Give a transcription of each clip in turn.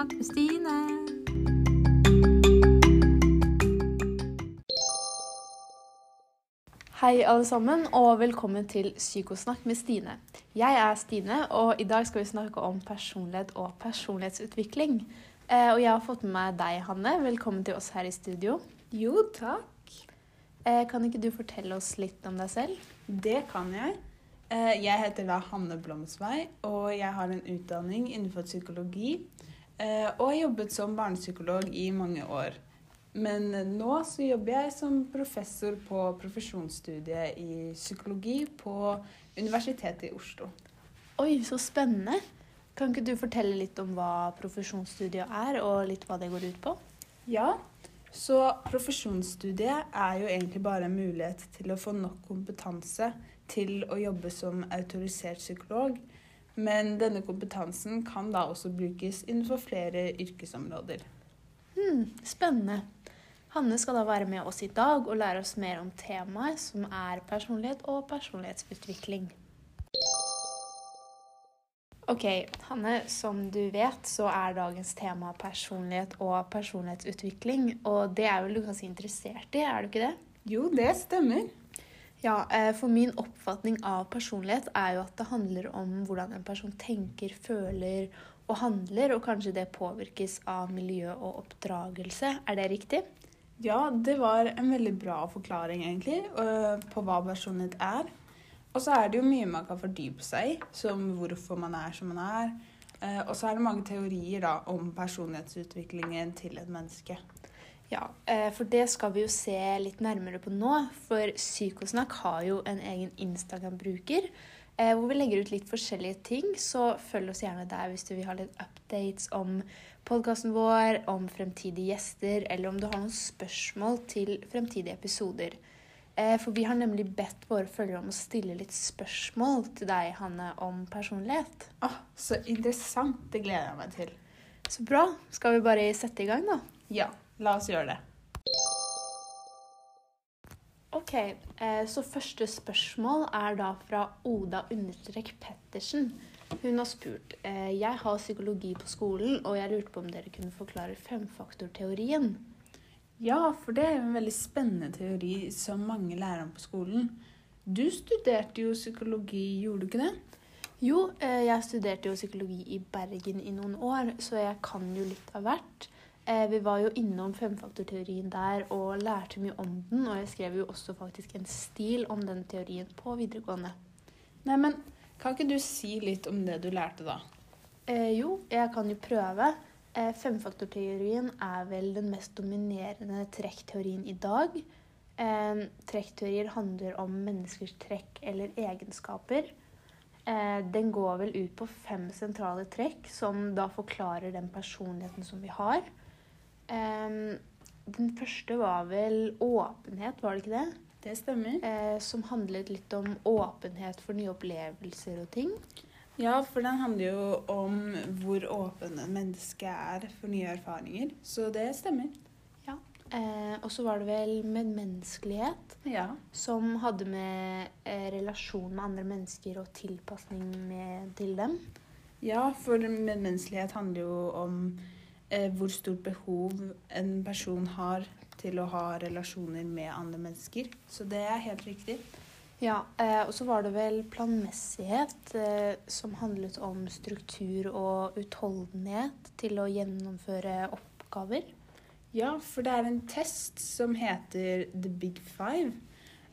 Psykosnakk med Stine. Hei, alle sammen, og velkommen til Psykosnakk med Stine. Jeg er Stine, og i dag skal vi snakke om personlighet og personlighetsutvikling. Eh, og jeg har fått med meg deg, Hanne. Velkommen til oss her i studio. Jo, takk. Eh, kan ikke du fortelle oss litt om deg selv? Det kan jeg. Eh, jeg heter da Hanne Blomsvei, og jeg har en utdanning innenfor psykologi. Eh, Og har jobbet som barnepsykolog i mange år. Men nå så jobber jeg som professor på profesjonsstudiet i psykologi på Universitetet i Oslo. Oi, så spennende. Kan ikke du fortelle litt om hva profesjonsstudiet er, og litt hva det går ut på? Ja, så profesjonsstudiet er jo egentlig bare en mulighet til å få nok kompetanse til å jobbe som autorisert psykolog. Men denne kompetansen kan da også brukes innenfor flere yrkesområder. Hmm, spennende. Hanne skal da være med oss i dag og lære oss mer om temaet som er personlighet og personlighetsutvikling. Ok, Hanne, som du vet så er dagens tema personlighet og personlighetsutvikling. Og det er vel du ganske interessert i, er du ikke det? Jo, det stemmer. Ja, eh, for min oppfatning av personlighet er jo at det handler om hvordan en person tenker, føler og handler, og kanskje det påvirkes av miljø og oppdragelse. Er det riktig? Ja, det var en veldig bra forklaring egentlig øh, på hva personlighet er. Og så er det jo mye man kan fordype seg i, som hvorfor man er som man er. Eh, Og så er det mange teorier da om personlighetsutviklingen til et menneske. Ja, eh, for det skal vi jo se litt nærmere på nå. For Psykosnakk har jo en egen Instagram-bruker eh, hvor vi legger ut litt forskjellige ting. Så følg oss gjerne der hvis du vil ha litt updates om podkasten vår, om fremtidige gjester, eller om du har noen spørsmål til fremtidige episoder. Eh, For vi har nemlig bedt våre følgere om å stille litt spørsmål til deg, Hanne, om personlighet. Åh, så interessant. Det gleder jeg meg til. Så bra. Skal vi bare sette i gang, da? Ja, la oss gjøre det. Ok, eh, så første spørsmål er da fra Oda understrek Pettersen. Hun har spurt eh, jeg har psykologi på skolen, og jeg lurte på om dere kunne forklare femfaktorteorien. Ja, for det er en veldig spennende teori som mange lærer om på skolen. Du studerte jo psykologi, gjorde du ikke det? Jo, eh, jeg studerte jo psykologi i Bergen i noen år, så jeg kan jo litt av hvert. Eh, vi var jo innom femfaktorteorien der og lærte mye om den, og jeg skrev jo også faktisk en stil om den teorien på videregående. Nei, men kan ikke du si litt om det du lærte da? Eh, jo, jeg kan jo prøve. Eh, femfaktorteorien er vel den mest dominerende trekkteorien i dag. Eh, trekkteorier handler om menneskers trekk eller egenskaper. Eh, den går vel ut på fem sentrale trekk, som da forklarer den personligheten som vi har. Eh, den første var vel åpenhet, var det ikke det? Det stemmer. Eh, som handlet litt om åpenhet for nye opplevelser og ting. Ja, for den handler jo om hvor åpen et menneske er for nye erfaringer. Så det stemmer. Eh, og så var det vel medmenneskelighet, Ja. som hadde med eh, relasjon med andre mennesker og tilpasning med, til dem. Ja, for medmenneskelighet handler jo om hvor stort behov en person har til å ha relasjoner med andre mennesker. Så det er helt riktig. Ja, eh, Og så var det vel planmessighet, eh, som handlet om struktur og utholdenhet til å gjennomføre oppgaver. Ja, for det er en test som heter The Big Five.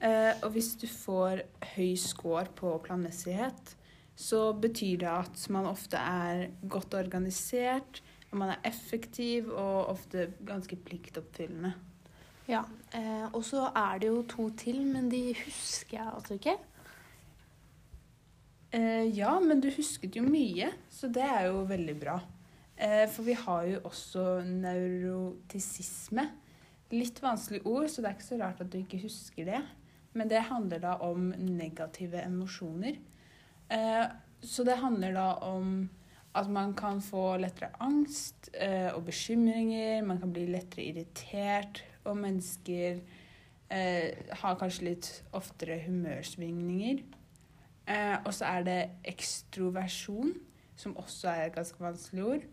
Eh, og hvis du får høy score på planmessighet, så betyr det at man ofte er godt organisert, man er effektiv og ofte ganske pliktoppfyllende. Ja, eh, Og så er det jo to til, men de husker jeg altså ikke. Eh, ja, men du husket jo mye, så det er jo veldig bra. Eh, for vi har jo også neurotisisme. Litt vanskelig ord, så det er ikke så rart at du ikke husker det. Men det handler da om negative emosjoner. Eh, så det handler da om at man kan få lettere angst eh, og bekymringer. Man kan bli lettere irritert, og mennesker eh, har kanskje litt oftere humørsvingninger. Eh, og så er det ekstroversjon, som også er et ganske vanskelig ord.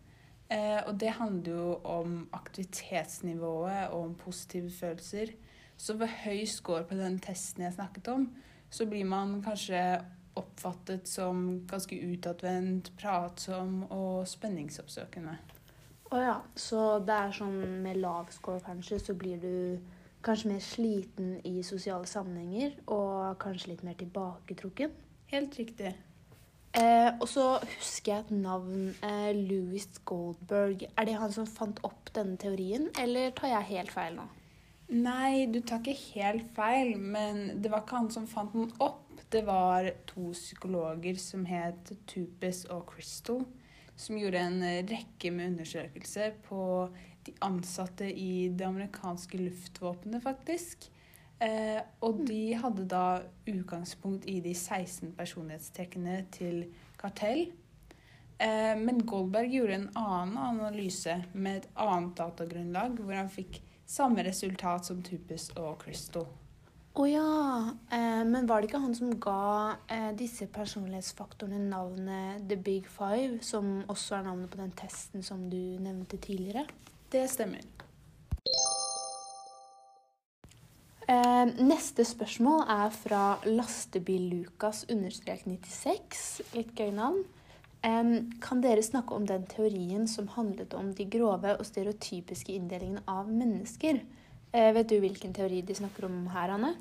Eh, og det handler jo om aktivitetsnivået og om positive følelser. Så ved høy score på den testen jeg snakket om, så blir man kanskje oppfattet som ganske utadvendt, pratsom og spenningsoppsøkende. Å ja, så det er sånn med lav score kanskje, så blir du kanskje mer sliten i sosiale sammenhenger og kanskje litt mer tilbaketrukken? Helt riktig. Eh, og så husker jeg et navn, eh, Louis Goldberg. Er det han som fant opp denne teorien, eller tar jeg helt feil nå? Nei, du tar ikke helt feil, men det var ikke han som fant den opp. Det var to psykologer som het Tupis og Crystal, som gjorde en rekke med undersøkelser på de ansatte i det amerikanske luftvåpenet, faktisk. Eh, og de hadde da utgangspunkt i de 16 personlighetstrekkene til kartell. Eh, men Goldberg gjorde en annen analyse med et annet datagrunnlag, hvor han fikk samme resultat som Tupus og Crystal. Å ja, eh, men var det ikke han som ga eh, disse personlighetsfaktorene navnet The Big Five, som også er navnet på den testen som du nevnte tidligere? Det stemmer. Eh, neste spørsmål er fra Lastebil-Lukas understrek 96. Litt gøy navn. Kan dere snakke om den teorien som handlet om de grove og stereotypiske inndelingene av mennesker? Eh, vet du hvilken teori de snakker om her, Anne?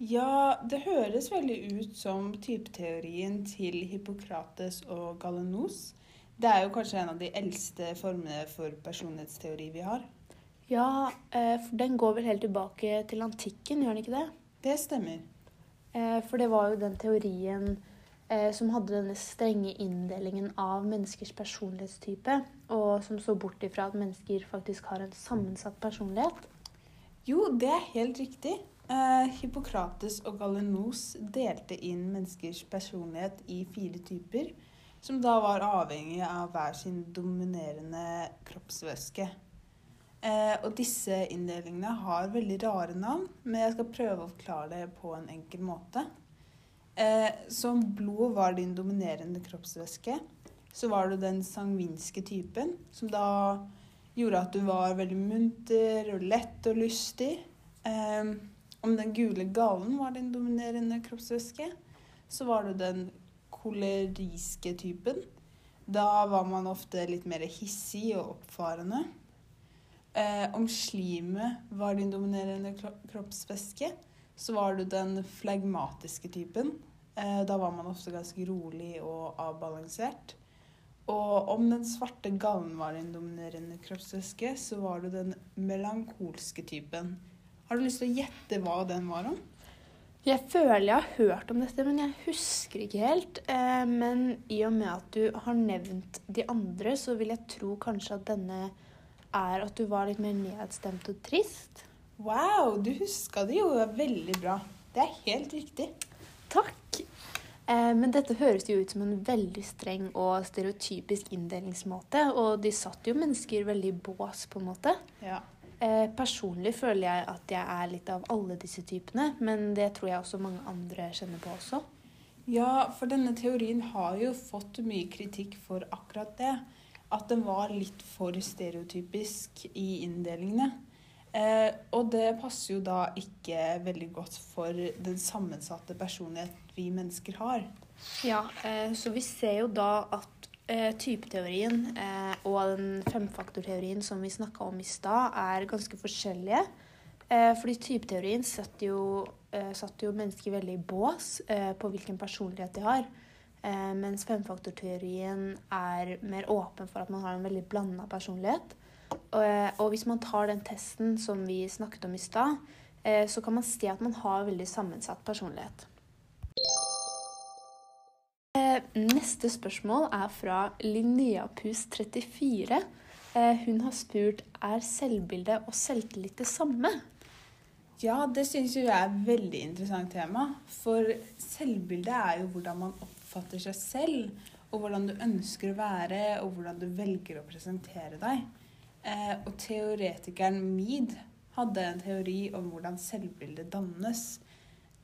Ja, det høres veldig ut som typeteorien til Hippokrates og Galenos. Det er jo kanskje en av de eldste formene for personlighetsteori vi har. Ja, eh, for den går vel helt tilbake til antikken, gjør den ikke det? Det stemmer. Eh, for det var jo den teorien som hadde denne strenge inndelingen av menneskers personlighetstype, og som så bort ifra at mennesker faktisk har en sammensatt personlighet. Jo, det er helt riktig. Eh, Hippokrates og Galenos delte inn menneskers personlighet i fire typer, som da var avhengig av hver sin dominerende kroppsvæske. Eh, og disse inndelingene har veldig rare navn, men jeg skal prøve å forklare det på en enkel måte. Eh, som blod var din dominerende kroppsvæske, så var du den sangvinske typen, som da gjorde at du var veldig munter og lett og lystig. Eh, om den gule gallen var din dominerende kroppsvæske, så var du den koleriske typen. Da var man ofte litt mer hissig og oppfarende. Eh, om slimet var din dominerende kroppsvæske, så var du den flegmatiske typen. Eh, da var man ofte ganske rolig og avbalansert. Og om den svarte gallen var en dominerende kroppsvæske, så var du den melankolske typen. Har du lyst til å gjette hva den var om? Jeg føler jeg har hørt om dette, men jeg husker ikke helt. Eh, men i og med at du har nevnt de andre, så vil jeg tro kanskje at denne er at du var litt mer nedstemt og trist. Wow, du huska det jo veldig bra. Det er helt riktig. Takk. Eh, men dette høres jo ut som en veldig streng og stereotypisk inndelingsmåte. Og de satt jo mennesker veldig i bås, på en måte. Ja. Eh, personlig føler jeg at jeg er litt av alle disse typene, men det tror jeg også mange andre kjenner på også. Ja, for denne teorien har jo fått mye kritikk for akkurat det. At den var litt for stereotypisk i inndelingene. Eh, og det passer jo da ikke veldig godt for den sammensatte personlighet vi mennesker har. Ja, eh, så vi ser jo da at eh, typeteorien eh, og den femfaktorteorien som vi snakka om i stad, er ganske forskjellige. Eh, fordi typeteorien satte jo, eh, satt jo mennesker veldig i bås på hvilken personlighet de har. Mens femfaktorteorien er mer åpen for at man har en veldig blanda personlighet. Eh, og hvis man tar den testen som vi snakket om i stad, eh, så kan man si at man har veldig sammensatt personlighet. Eh, Neste spørsmål er fra Linneapus34. Eh, Hun har spurt er selvbilde og selvtillit det samme. Ja, det syns jeg er et veldig interessant tema. For selvbildet er jo hvordan man oppfatter seg selv, og hvordan du ønsker å være, og hvordan du velger å presentere deg. Eh, og teoretikeren Mead hadde en teori om hvordan selvbildet dannes.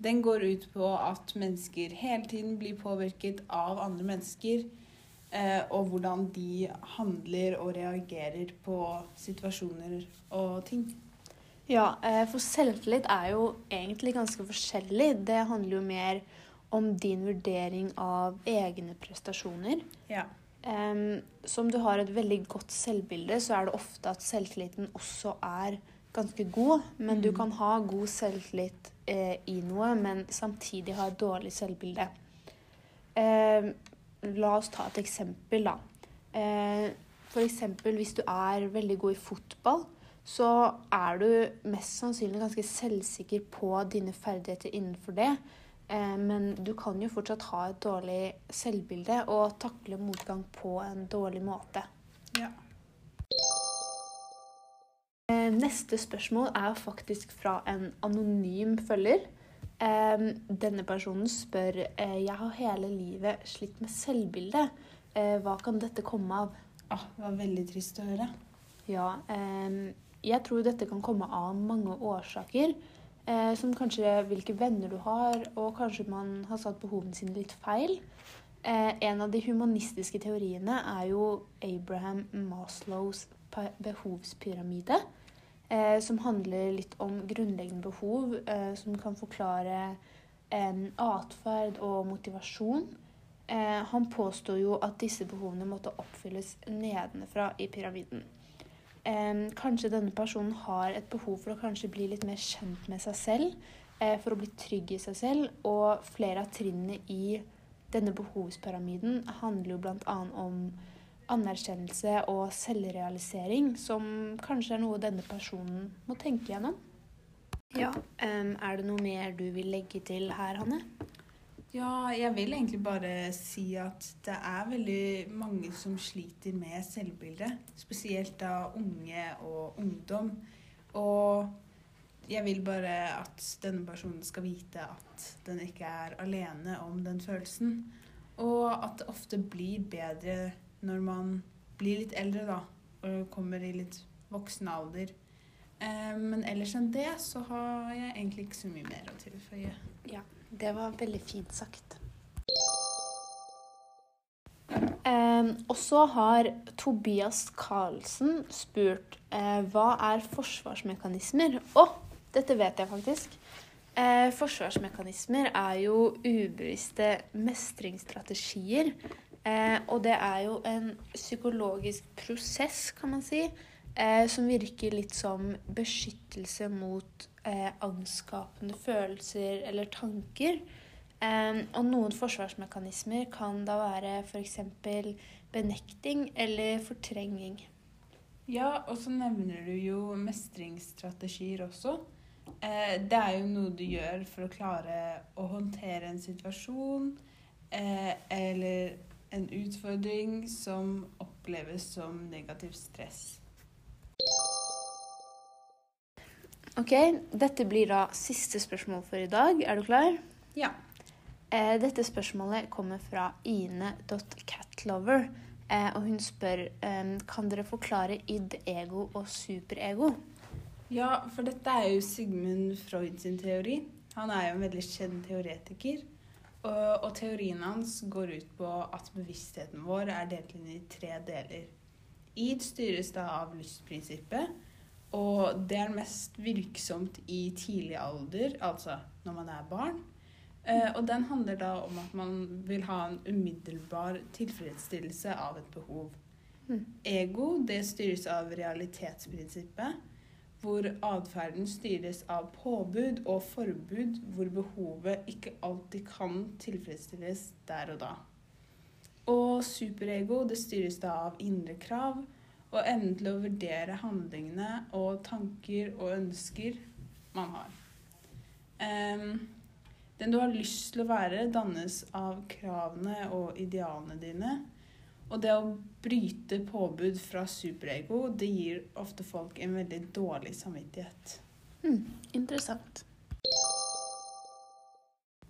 Den går ut på at mennesker hele tiden blir påvirket av andre mennesker. eh, og hvordan de handler og reagerer på situasjoner og ting. Ja, eh, for selvtillit er jo egentlig ganske forskjellig. Det handler jo mer om din vurdering av egne prestasjoner. Ja. Em, så om du har et veldig godt selvbilde, så er det ofte at selvtilliten også er ganske god. Men du Mm. kan ha god selvtillit eh, i noe, men samtidig ha et dårlig selvbilde. Em, la oss ta et eksempel, da. Eh, for eksempel hvis du er veldig god i fotball, så er du mest sannsynlig ganske selvsikker på dine ferdigheter innenfor det. Eh, Men du kan jo fortsatt ha et dårlig selvbilde og takle motgang på en dårlig måte. Ja. Eh, Neste spørsmål er faktisk fra en anonym følger. Eh, Denne personen spør Jeg har hele livet slitt med selvbilde. Hva kan dette komme av? Ah, det var veldig trist å høre. Ja, jeg tror dette kan komme av mange årsaker. Eh, som kanskje hvilke venner du har, og kanskje man har satt behovene sine litt feil. Eh, en av de humanistiske teoriene er jo Abraham Maslows behovspyramide. Eh, som handler litt om grunnleggende behov, eh, som kan forklare eh, atferd og motivasjon. Eh, han påstår jo at disse behovene måtte oppfylles nedenfra i pyramiden. Eh, kanskje denne personen har et behov for å kanskje bli litt mer kjent med seg selv, eh, for å bli trygg i seg selv, og flere av trinnene i denne behovspyramiden handler jo bl.a. om anerkjennelse og selvrealisering, som kanskje er noe denne personen må tenke gjennom. Ja, Um, Er det noe mer du vil legge til her, Hanne? Ja, jeg vil egentlig bare si at det er veldig mange som sliter med selvbildet. Spesielt da unge og ungdom. Og jeg vil bare at denne personen skal vite at den ikke er alene om den følelsen. Og at det ofte blir bedre når man blir litt eldre, da. Og kommer i litt voksen alder. Eh, Men ellers enn det så har jeg egentlig ikke så mye mer å tilføye. Det var veldig fint sagt. Eh, og så har Tobias Karlsen spurt eh, hva er forsvarsmekanismer? Å, dette vet jeg faktisk. Eh, forsvarsmekanismer er jo ubevisste mestringsstrategier. Eh, og det er jo en psykologisk prosess, kan man si, eh, som virker litt som beskyttelse mot eh, angstskapende følelser eller tanker. Eh, og noen forsvarsmekanismer kan da være f.eks. benekting eller fortrenging. Ja, og så nevner du jo mestringsstrategier også. Eh, det er jo noe du gjør for å klare å håndtere en situasjon eh, eller en utfordring som oppleves som negativ stress. Ok, Dette blir da siste spørsmål for i dag. Er du klar? Ja. Eh, dette spørsmålet kommer fra ine.catlover. Eh, og hun spør eh, kan dere forklare id, ego og superego. Ja, for dette er jo Sigmund Freud sin teori. Han er jo en veldig kjent teoretiker. Og, og teorien hans går ut på at bevisstheten vår er delt inn i tre deler. Id styres da av lystprinsippet, og det er mest virksomt i tidlig alder, altså når man er barn. Eh, og den handler da om at man vil ha en umiddelbar tilfredsstillelse av et behov. Mm. Ego det styres av realitetsprinsippet, hvor atferden styres av påbud og forbud, hvor behovet ikke alltid kan tilfredsstilles der og da. Og superego det styres da av indre krav og evnen til å vurdere handlingene og tanker og ønsker man har. Um, den du har lyst til å være, dannes av kravene og idealene dine. Og det å bryte påbud fra superego, det gir ofte folk en veldig dårlig samvittighet. Hmm, interessant.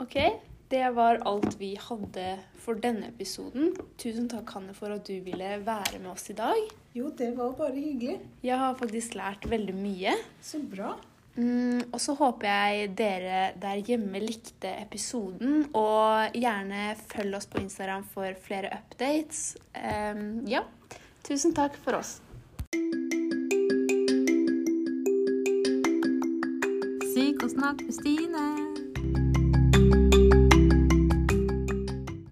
Ok, det var alt vi hadde for denne episoden. Tusen takk, Hanne, for at du ville være med oss i dag. Jo, det var bare hyggelig. Jeg har faktisk lært veldig mye. Så bra. Mm, og så håper jeg dere der hjemme likte episoden. Og gjerne følg oss på Instagram for flere updates. Um, ja, tusen takk for oss. Syk og snakk med Stine.